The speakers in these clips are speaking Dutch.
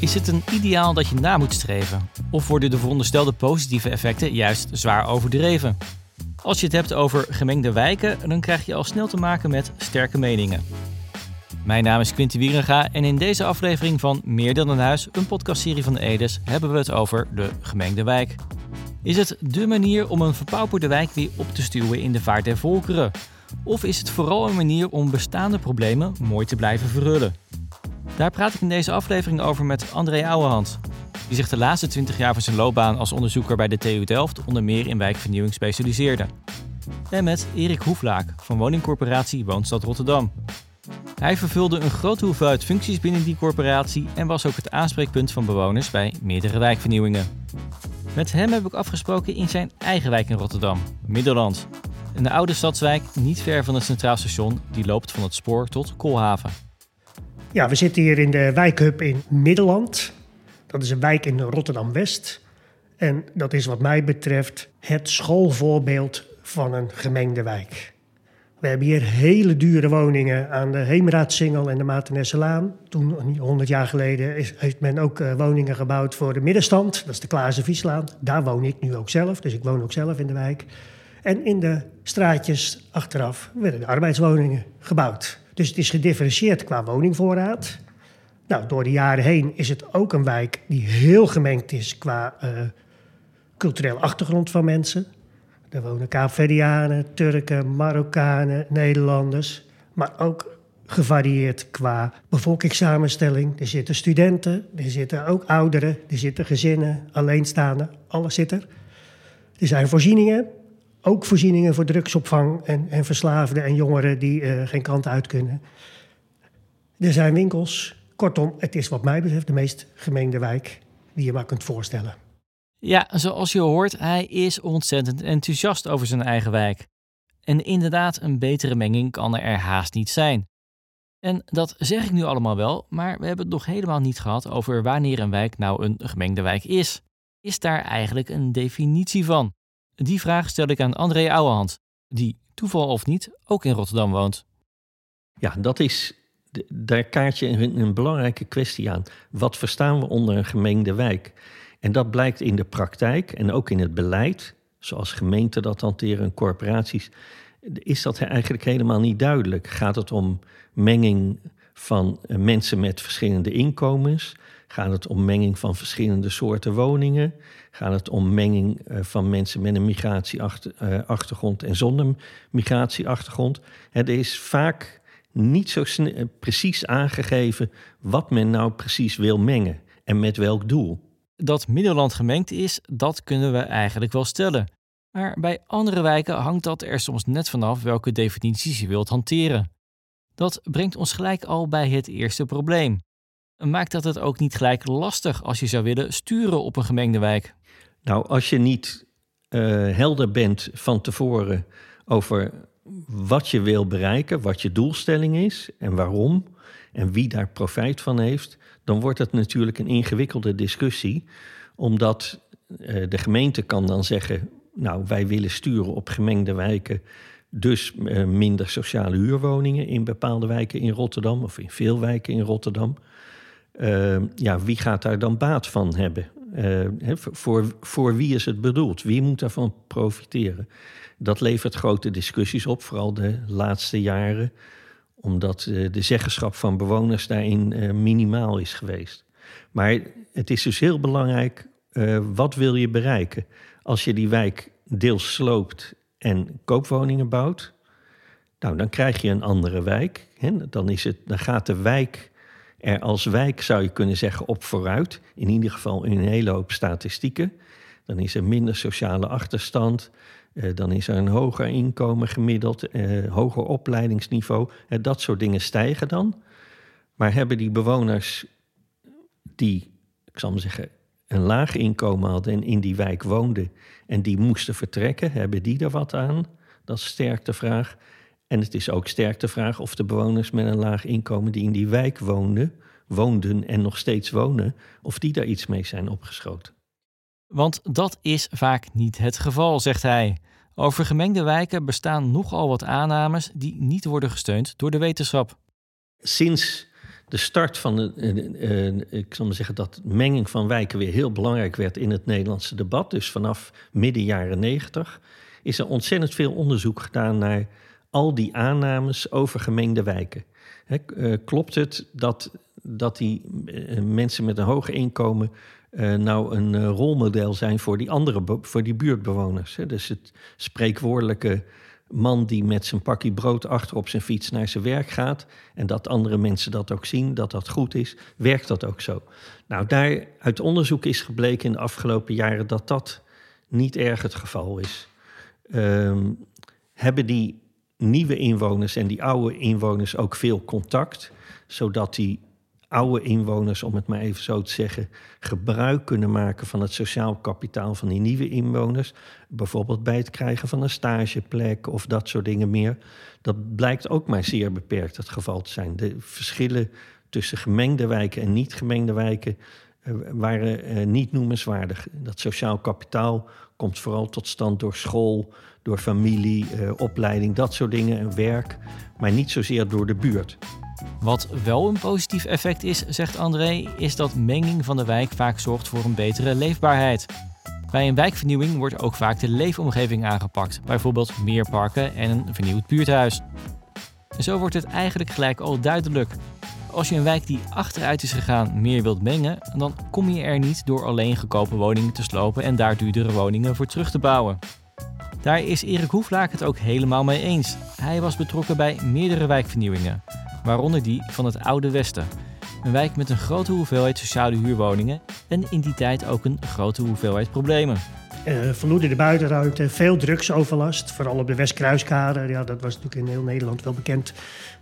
Is het een ideaal dat je na moet streven? Of worden de veronderstelde positieve effecten juist zwaar overdreven? Als je het hebt over gemengde wijken, dan krijg je al snel te maken met sterke meningen. Mijn naam is Quinty Wierenga en in deze aflevering van Meer dan een huis, een podcastserie van de Edes, hebben we het over de gemengde wijk. Is het dé manier om een verpauperde wijk weer op te stuwen in de vaart der volkeren? Of is het vooral een manier om bestaande problemen mooi te blijven verhullen? Daar praat ik in deze aflevering over met André Ouwehand, die zich de laatste 20 jaar van zijn loopbaan als onderzoeker bij de TU Delft onder meer in wijkvernieuwing specialiseerde. En met Erik Hoeflaak van woningcorporatie Woonstad Rotterdam. Hij vervulde een grote hoeveelheid functies binnen die corporatie en was ook het aanspreekpunt van bewoners bij meerdere wijkvernieuwingen. Met hem heb ik afgesproken in zijn eigen wijk in Rotterdam, Middelland. Een oude stadswijk niet ver van het Centraal Station, die loopt van het spoor tot Koolhaven. Ja, we zitten hier in de wijkhub in Middelland. Dat is een wijk in Rotterdam-West. En dat is wat mij betreft het schoolvoorbeeld van een gemengde wijk. We hebben hier hele dure woningen aan de Heemraadsingel en de Maartenesselaan. Toen, 100 jaar geleden, is, heeft men ook uh, woningen gebouwd voor de middenstand. Dat is de Klaassen Vieslaan. Daar woon ik nu ook zelf, dus ik woon ook zelf in de wijk. En in de straatjes achteraf werden de arbeidswoningen gebouwd. Dus het is gedifferentieerd qua woningvoorraad. Nou, door de jaren heen is het ook een wijk die heel gemengd is qua uh, culturele achtergrond van mensen. Er wonen Kaapverdianen, Turken, Marokkanen, Nederlanders. Maar ook gevarieerd qua bevolkingssamenstelling. Er zitten studenten, er zitten ook ouderen, er zitten gezinnen, alleenstaanden, alles zit er. Er zijn voorzieningen, ook voorzieningen voor drugsopvang en, en verslaafden en jongeren die uh, geen kant uit kunnen. Er zijn winkels. Kortom, het is wat mij betreft de meest gemengde wijk die je maar kunt voorstellen. Ja, zoals je hoort, hij is ontzettend enthousiast over zijn eigen wijk. En inderdaad, een betere menging kan er haast niet zijn. En dat zeg ik nu allemaal wel, maar we hebben het nog helemaal niet gehad over wanneer een wijk nou een gemengde wijk is. Is daar eigenlijk een definitie van? Die vraag stel ik aan André Ouwehand, die, toeval of niet, ook in Rotterdam woont. Ja, dat is, daar kaart je een, een belangrijke kwestie aan. Wat verstaan we onder een gemengde wijk? En dat blijkt in de praktijk en ook in het beleid, zoals gemeenten dat hanteren en corporaties, is dat eigenlijk helemaal niet duidelijk. Gaat het om menging van eh, mensen met verschillende inkomens? Gaat het om menging van verschillende soorten woningen? Gaat het om menging eh, van mensen met een migratieachtergrond en zonder migratieachtergrond? Er is vaak niet zo precies aangegeven wat men nou precies wil mengen en met welk doel. Dat Middelland gemengd is, dat kunnen we eigenlijk wel stellen. Maar bij andere wijken hangt dat er soms net vanaf welke definities je wilt hanteren. Dat brengt ons gelijk al bij het eerste probleem. Maakt dat het ook niet gelijk lastig als je zou willen sturen op een gemengde wijk? Nou, als je niet uh, helder bent van tevoren over wat je wil bereiken, wat je doelstelling is en waarom en wie daar profijt van heeft, dan wordt het natuurlijk een ingewikkelde discussie, omdat uh, de gemeente kan dan zeggen, nou wij willen sturen op gemengde wijken, dus uh, minder sociale huurwoningen in bepaalde wijken in Rotterdam of in veel wijken in Rotterdam. Uh, ja, wie gaat daar dan baat van hebben? Uh, voor, voor wie is het bedoeld? Wie moet daarvan profiteren? Dat levert grote discussies op, vooral de laatste jaren, omdat uh, de zeggenschap van bewoners daarin uh, minimaal is geweest. Maar het is dus heel belangrijk, wat wil je bereiken? Als je die wijk deels sloopt en koopwoningen bouwt, nou, dan krijg je een andere wijk. Hè? Dan, is het, dan gaat de wijk er als wijk, zou je kunnen zeggen, op vooruit. In ieder geval in een hele hoop statistieken. Dan is er minder sociale achterstand. Uh, dan is er een hoger inkomen gemiddeld, uh, hoger opleidingsniveau. Uh, dat soort dingen stijgen dan. Maar hebben die bewoners die, ik zal maar zeggen, een laag inkomen hadden en in die wijk woonden en die moesten vertrekken, hebben die er wat aan? Dat is sterk de vraag. En het is ook sterk de vraag of de bewoners met een laag inkomen die in die wijk woonden, woonden en nog steeds wonen, of die daar iets mee zijn opgeschoten. Want dat is vaak niet het geval, zegt hij. Over gemengde wijken bestaan nogal wat aannames die niet worden gesteund door de wetenschap. Sinds de start van de, uh, ik zal maar zeggen dat menging van wijken weer heel belangrijk werd in het Nederlandse debat. Dus vanaf midden jaren negentig is er ontzettend veel onderzoek gedaan naar al die aannames over gemengde wijken. uh, klopt het dat, dat die mensen met een hoog inkomen nou een rolmodel zijn voor die andere, voor die buurtbewoners? Dus het spreekwoordelijke man die met zijn pakje brood achter op zijn fiets naar zijn werk gaat en dat andere mensen dat ook zien, dat dat goed is, werkt dat ook zo. Nou, daar uit onderzoek is gebleken in de afgelopen jaren dat dat niet erg het geval is. Um, hebben die nieuwe inwoners en die oude inwoners ook veel contact, zodat die oude inwoners, om het maar even zo te zeggen, gebruik kunnen maken van het sociaal kapitaal van die nieuwe inwoners. Bijvoorbeeld bij het krijgen van een stageplek of dat soort dingen meer. Dat blijkt ook maar zeer beperkt het geval te zijn. De verschillen tussen gemengde wijken en niet gemengde wijken uh, waren uh, niet noemenswaardig. Dat sociaal kapitaal komt vooral tot stand door school, door familie, uh, opleiding, dat soort dingen en werk, maar niet zozeer door de buurt. Wat wel een positief effect is, zegt André, is dat menging van de wijk vaak zorgt voor een betere leefbaarheid. Bij een wijkvernieuwing wordt ook vaak de leefomgeving aangepakt, bijvoorbeeld meer parken en een vernieuwd buurthuis. Zo wordt het eigenlijk gelijk al duidelijk. Als je een wijk die achteruit is gegaan meer wilt mengen, dan kom je er niet door alleen goedkope woningen te slopen en daar duurdere woningen voor terug te bouwen. Daar is Erik Hoeflaak het ook helemaal mee eens. Hij was betrokken bij meerdere wijkvernieuwingen waaronder die van het Oude Westen. Een wijk met een grote hoeveelheid sociale huurwoningen en in die tijd ook een grote hoeveelheid problemen. Uh, verloederde buitenruimte, veel drugsoverlast, vooral op de Westkruiskade. Ja, dat was natuurlijk in heel Nederland wel bekend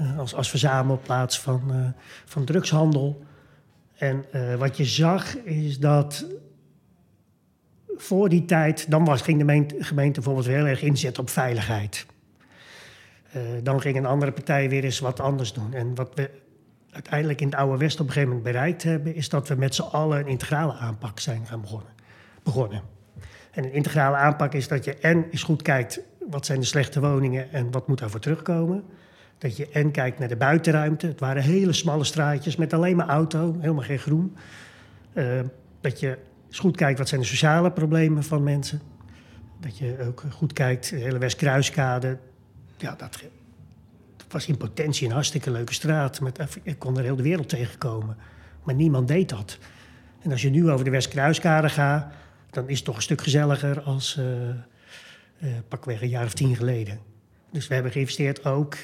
uh, als, als verzamelplaats van, uh, van drugshandel. En wat je zag is dat voor die tijd, dan was, ging de gemeente bijvoorbeeld heel erg inzetten op veiligheid. Dan ging een andere partij weer eens wat anders doen. En wat we uiteindelijk in het Oude West op een gegeven moment bereikt hebben, is dat we met z'n allen een integrale aanpak zijn gaan begonnen. begonnen. En een integrale aanpak is dat je en eens goed kijkt wat zijn de slechte woningen en wat moet daarvoor terugkomen. Dat je en kijkt naar de buitenruimte. Het waren hele smalle straatjes met alleen maar auto, helemaal geen groen. Uh, dat je eens goed kijkt wat zijn de sociale problemen van mensen. Dat je ook goed kijkt, de hele Westkruiskade, ja, dat, was in potentie een hartstikke leuke straat. Met, ik kon er heel de wereld tegenkomen. Maar niemand deed dat. En als je nu over de Westkruiskade gaat, dan is het toch een stuk gezelliger als uh, pakweg een jaar of tien geleden. Dus we hebben geïnvesteerd ook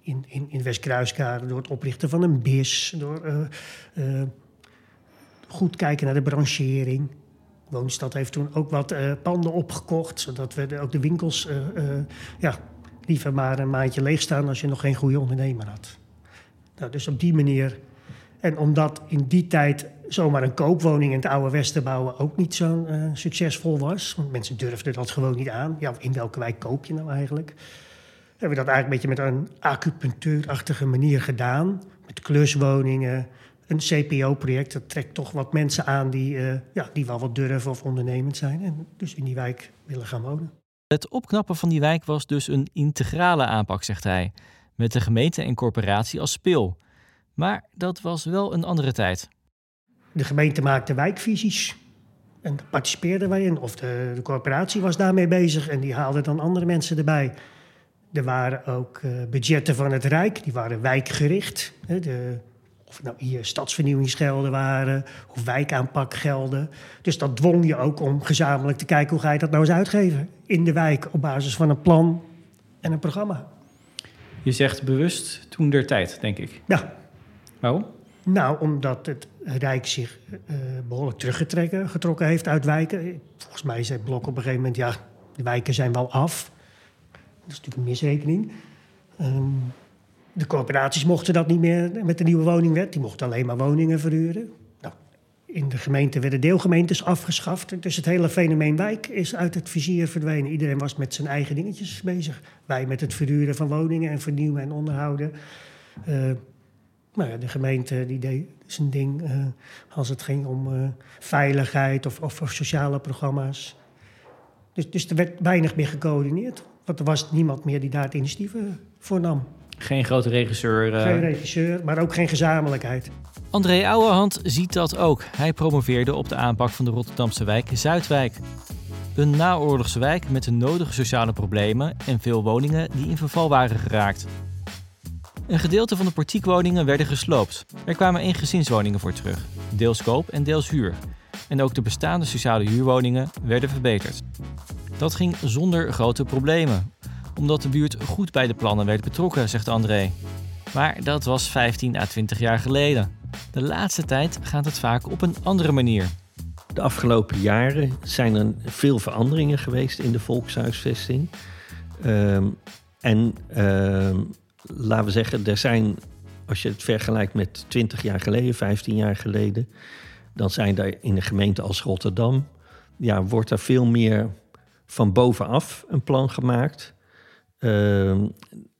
in, in, in Westkruiskade door het oprichten van een BIS, door uh, goed kijken naar de branchering. Woonstad heeft toen ook wat panden opgekocht, zodat we ook de winkels ja, liever maar een maandje leeg staan als je nog geen goede ondernemer had. Nou, dus op die manier. En omdat in die tijd zomaar een koopwoning in het oude Westen bouwen ook niet zo uh, succesvol was. Want mensen durfden dat gewoon niet aan. Ja, in welke wijk koop je nou eigenlijk? Hebben we dat eigenlijk een beetje met een acupunctuurachtige manier gedaan. Met kluswoningen, een CPO-project. Dat trekt toch wat mensen aan die, uh, ja, die wel wat durven of ondernemend zijn. En dus in die wijk willen gaan wonen. Het opknappen van die wijk was dus een integrale aanpak, zegt hij, met de gemeente en corporatie als speel. Maar dat was wel een andere tijd. De gemeente maakte wijkvisies en daar participeerden wij in. Of de, de corporatie was daarmee bezig en die haalde dan andere mensen erbij. Er waren ook uh, budgetten van het Rijk, die waren wijkgericht. De of nou hier stadsvernieuwingsgelden waren of wijkaanpakgelden. Dus dat dwong je ook om gezamenlijk te kijken hoe ga je dat nou eens uitgeven in de wijk op basis van een plan en een programma. Je zegt bewust toen der tijd, denk ik. Ja. Waarom? Nou, omdat het Rijk zich uh, behoorlijk teruggetrokken getrokken heeft uit wijken. Volgens mij zei Blok op een gegeven moment, ja, de wijken zijn wel af. Dat is natuurlijk een misrekening. Um, de corporaties mochten dat niet meer met de nieuwe woningwet. Die mochten alleen maar woningen verhuren. Nou, in de gemeente werden deelgemeentes afgeschaft. Dus het hele fenomeen wijk is uit het vizier verdwenen. Iedereen was met zijn eigen dingetjes bezig. Wij met het verhuren van woningen en vernieuwen en onderhouden. Uh, nou ja, de gemeente die deed zijn ding uh, als het ging om uh, veiligheid of, of, of, sociale programma's. Dus, dus er werd weinig meer gecoördineerd. Want er was niemand meer die daar het initiatief voor nam. Geen grote regisseur. Uh... Geen regisseur, maar ook geen gezamenlijkheid. André Ouwehand ziet dat ook. Hij promoveerde op de aanpak van de Rotterdamse wijk Zuidwijk. Een naoorlogse wijk met de nodige sociale problemen en veel woningen die in verval waren geraakt. Een gedeelte van de portiekwoningen werden gesloopt. Er kwamen één gezinswoningen voor terug, deels koop en deels huur. En ook de bestaande sociale huurwoningen werden verbeterd. Dat ging zonder grote problemen, omdat de buurt goed bij de plannen werd betrokken, zegt André. Maar dat was 15 à 20 jaar geleden. De laatste tijd gaat het vaak op een andere manier. De afgelopen jaren zijn er veel veranderingen geweest in de volkshuisvesting. Ehm, en uh, laten we zeggen, er zijn, als je het vergelijkt met 20 jaar geleden, 15 jaar geleden, dan zijn er in een gemeente als Rotterdam, ja, wordt er veel meer van bovenaf een plan gemaakt. Uh,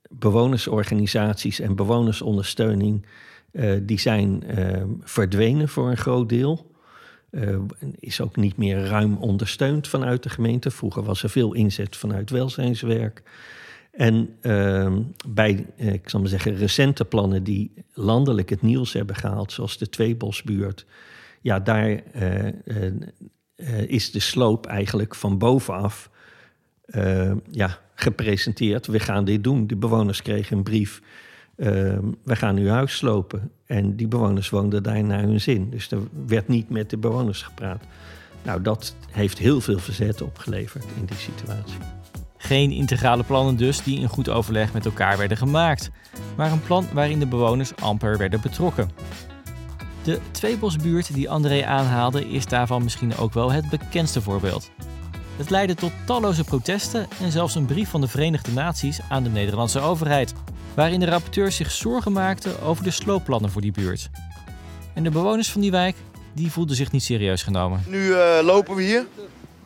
bewonersorganisaties en bewonersondersteuning, uh, die zijn uh, verdwenen voor een groot deel. Uh, is ook niet meer ruim ondersteund vanuit de gemeente. Vroeger was er veel inzet vanuit welzijnswerk. En uh, bij, eh, ik zal maar zeggen, recente plannen die landelijk het nieuws hebben gehaald, zoals de Tweebosbuurt, ja, daar uh, is de sloop eigenlijk van bovenaf ja, gepresenteerd. We gaan dit doen. De bewoners kregen een brief. Ehm, we gaan uw huis slopen. En die bewoners woonden daar naar hun zin. Dus er werd niet met de bewoners gepraat. Nou, dat heeft heel veel verzet opgeleverd in die situatie. Geen integrale plannen dus die in goed overleg met elkaar werden gemaakt, maar een plan waarin de bewoners amper werden betrokken. De Tweebosbuurt die André aanhaalde is daarvan misschien ook wel het bekendste voorbeeld. Het leidde tot talloze protesten en zelfs een brief van de Verenigde Naties aan de Nederlandse overheid, waarin de rapporteur zich zorgen maakte over de sloopplannen voor die buurt. En de bewoners van die wijk die voelden zich niet serieus genomen. Nu uh, lopen we hier.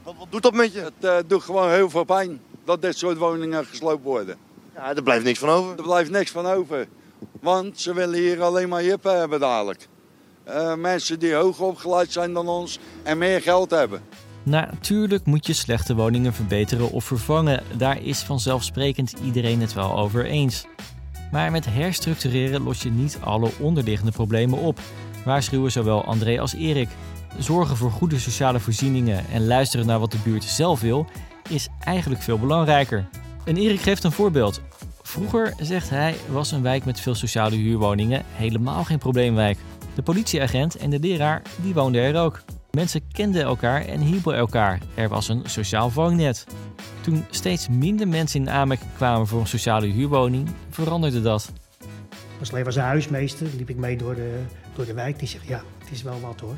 Wat, wat, doet dat met je? Het uh, doet gewoon heel veel pijn dat dit soort woningen gesloopt worden. Ja, er blijft niks van over. Er blijft niks van over. Want ze willen hier alleen maar hippen hebben dadelijk. Uh, mensen die hoger opgeleid zijn dan ons en meer geld hebben. Natuurlijk moet je slechte woningen verbeteren of vervangen. Daar is vanzelfsprekend iedereen het wel over eens. Maar met herstructureren los je niet alle onderliggende problemen op. Waarschuwen zowel André als Erik. Zorgen voor goede sociale voorzieningen en luisteren naar wat de buurt zelf wil, is eigenlijk veel belangrijker. En Erik geeft een voorbeeld. Vroeger, zegt hij, was een wijk met veel sociale huurwoningen helemaal geen probleemwijk. De politieagent en de leraar die woonden er ook. Mensen kenden elkaar en hielpen elkaar. Er was een sociaal vangnet. Toen steeds minder mensen in aanmerking kwamen voor een sociale huurwoning, veranderde dat. Als alleen was een huismeester, liep ik mee door de, door de wijk. Die zegt, ja, het is wel wat hoor.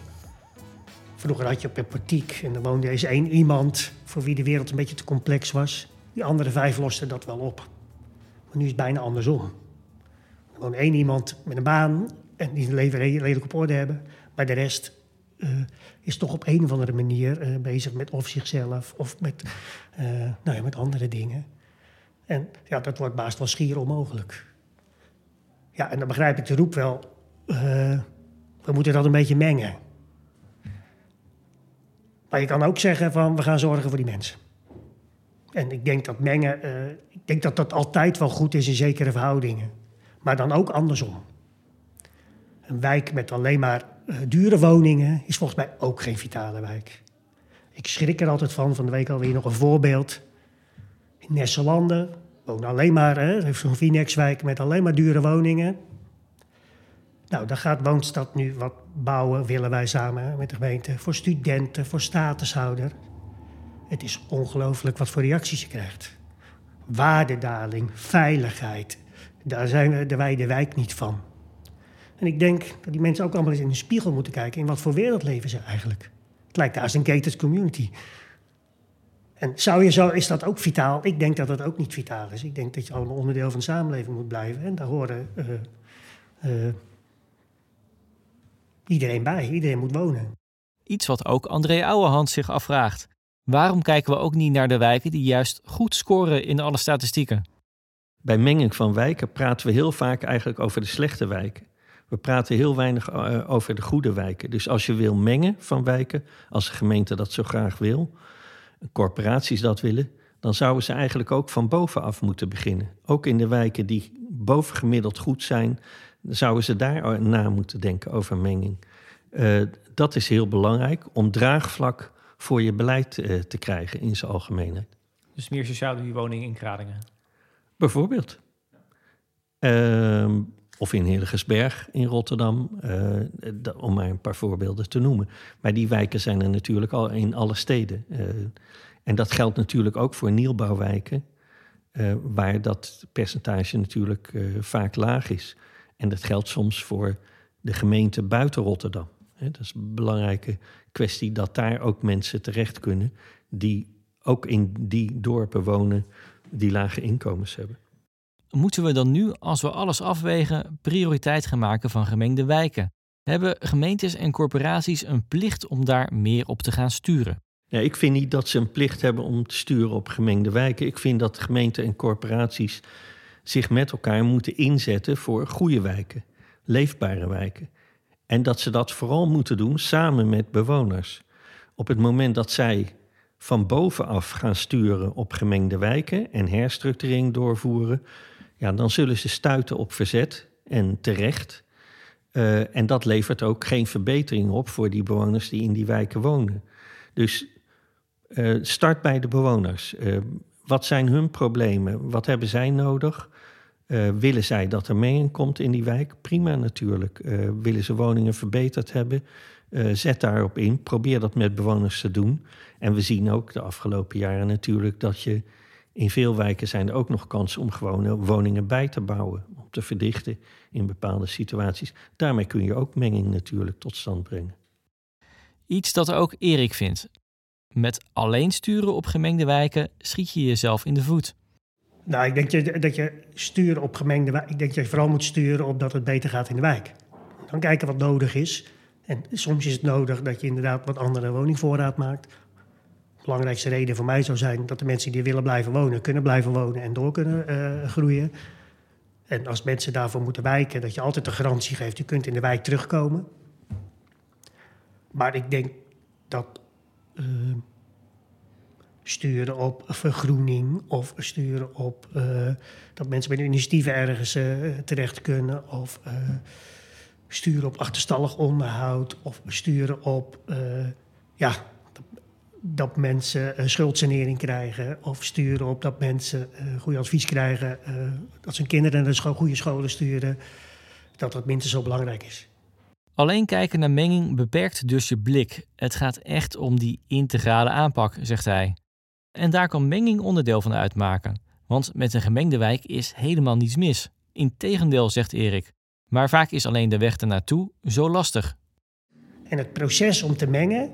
Vroeger had je op een portiek en er woonde eens één iemand voor wie de wereld een beetje te complex was. Die andere vijf losten dat wel op. Maar nu is het bijna andersom. Er woont één iemand met een baan en die zijn leven redelijk op orde hebben. Maar de rest uh, is toch op een of andere manier uh, bezig met of zichzelf of met, uh, nou ja, met andere dingen. En ja, dat wordt baast wel schier onmogelijk. Ja, en dan begrijp ik de roep wel. we moeten dat een beetje mengen. Maar je kan ook zeggen van we gaan zorgen voor die mensen. En ik denk dat mengen, uh, ik denk dat dat altijd wel goed is in zekere verhoudingen. Maar dan ook andersom. Een wijk met alleen maar uh, dure woningen is volgens mij ook geen vitale wijk. Ik schrik er altijd van. Van de week alweer nog een voorbeeld. In Nesselanden wonen alleen maar, hè, zo'n Vinex-wijk met alleen maar dure woningen. Nou, daar gaat Woonstad nu wat bouwen, willen wij samen met de gemeente. Voor studenten, voor statushouder. Het is ongelooflijk wat voor reacties je krijgt. Waardedaling, veiligheid. Daar zijn we, de wijk niet van. En ik denk dat die mensen ook allemaal eens in de spiegel moeten kijken. In wat voor wereld leven ze eigenlijk? Het lijkt daar een gated community. En zou je zo, is dat ook vitaal? Ik denk dat dat ook niet vitaal is. Ik denk dat je allemaal onderdeel van de samenleving moet blijven. En daar horen uh, uh, iedereen bij. Iedereen moet wonen. Iets wat ook André Ouwehand zich afvraagt. Waarom kijken we ook niet naar de wijken die juist goed scoren in alle statistieken? Bij menging van wijken praten we heel vaak eigenlijk over de slechte wijken. We praten heel weinig uh, over de goede wijken. Dus als je wil mengen van wijken, als de gemeente dat zo graag wil, corporaties dat willen, dan zouden ze eigenlijk ook van bovenaf moeten beginnen. Ook in de wijken die bovengemiddeld goed zijn, zouden ze daar na moeten denken over menging. Uh, dat is heel belangrijk om draagvlak voor je beleid uh, te krijgen in zijn algemeenheid. Dus meer sociale huurwoningen in Kradingen? Bijvoorbeeld. Uh, of in Hillegersberg in Rotterdam, uh, om maar een paar voorbeelden te noemen. Maar die wijken zijn er natuurlijk al in alle steden. en dat geldt natuurlijk ook voor nieuwbouwwijken, waar dat percentage natuurlijk vaak laag is. En dat geldt soms voor de gemeente buiten Rotterdam. Dat is een belangrijke kwestie dat daar ook mensen terecht kunnen die ook in die dorpen wonen die lage inkomens hebben. Moeten we dan nu, als we alles afwegen, prioriteit gaan maken van gemengde wijken? Hebben gemeentes en corporaties een plicht om daar meer op te gaan sturen? Ja, ik vind niet dat ze een plicht hebben om te sturen op gemengde wijken. Ik vind dat gemeenten en corporaties zich met elkaar moeten inzetten voor goede wijken, leefbare wijken. En dat ze dat vooral moeten doen samen met bewoners. Op het moment dat zij van bovenaf gaan sturen op gemengde wijken en herstructurering doorvoeren, ja, dan zullen ze stuiten op verzet en terecht. Uh, en dat levert ook geen verbetering op voor die bewoners die in die wijken wonen. Dus uh, start bij de bewoners. Uh, wat zijn hun problemen? Wat hebben zij nodig? Uh, willen zij dat er mee komt in die wijk? Prima natuurlijk. Uh, willen ze woningen verbeterd hebben? Uh, zet daarop in. Probeer dat met bewoners te doen. En we zien ook de afgelopen jaren natuurlijk dat je in veel wijken zijn er ook nog kansen om gewone woningen bij te bouwen. Om te verdichten in bepaalde situaties. Daarmee kun je ook menging natuurlijk tot stand brengen. Iets dat ook Erik vindt. Met alleen sturen op gemengde wijken schiet je jezelf in de voet. Nou, ik denk dat je sturen op gemengde wijk. Ik denk dat je vooral moet sturen op dat het beter gaat in de wijk. Dan kijken wat nodig is. En soms is het nodig dat je inderdaad wat andere woningvoorraad maakt. De belangrijkste reden voor mij zou zijn dat de mensen die willen blijven wonen, kunnen blijven wonen en door kunnen uh, groeien. En als mensen daarvoor moeten wijken, dat je altijd de garantie geeft, je kunt in de wijk terugkomen. Maar ik denk dat. Uh, sturen op vergroening of sturen op uh, dat mensen met initiatieven ergens uh, terecht kunnen of uh, sturen op achterstallig onderhoud of sturen op ja, dat, mensen schuldsanering krijgen of sturen op dat mensen goede advies krijgen, dat ze hun kinderen naar de goede scholen sturen, dat dat minstens zo belangrijk is. Alleen kijken naar menging beperkt dus je blik. Het gaat echt om die integrale aanpak, zegt hij. En daar kan menging onderdeel van uitmaken. Want met een gemengde wijk is helemaal niets mis. Integendeel, zegt Erik. Maar vaak is alleen de weg ernaartoe zo lastig. En het proces om te mengen,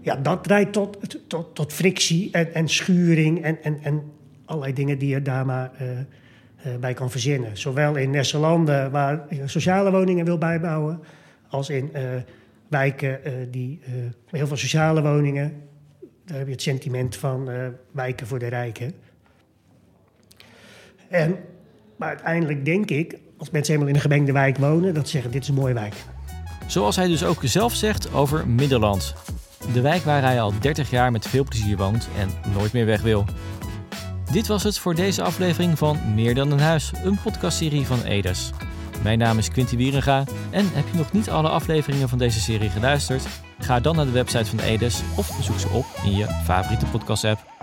ja, dat leidt tot, tot, tot frictie en, en schuring en, en, en allerlei dingen die je daar maar uh, uh, bij kan verzinnen. Zowel in Nesselanden, waar je sociale woningen wil bijbouwen, als in uh, wijken die heel veel sociale woningen daar heb je het sentiment van uh, wijken voor de rijken. En, maar uiteindelijk denk ik, als mensen helemaal in een gemengde wijk wonen, dat ze zeggen: dit is een mooie wijk. Zoals hij dus ook zelf zegt over Middelland. De wijk waar hij al 30 jaar met veel plezier woont en nooit meer weg wil. Dit was het voor deze aflevering van Meer dan een huis, een podcastserie van Edes. Mijn naam is Quinty Wierenga en heb je nog niet alle afleveringen van deze serie geluisterd? Ga dan naar de website van Edes of zoek ze op in je favoriete podcast-app.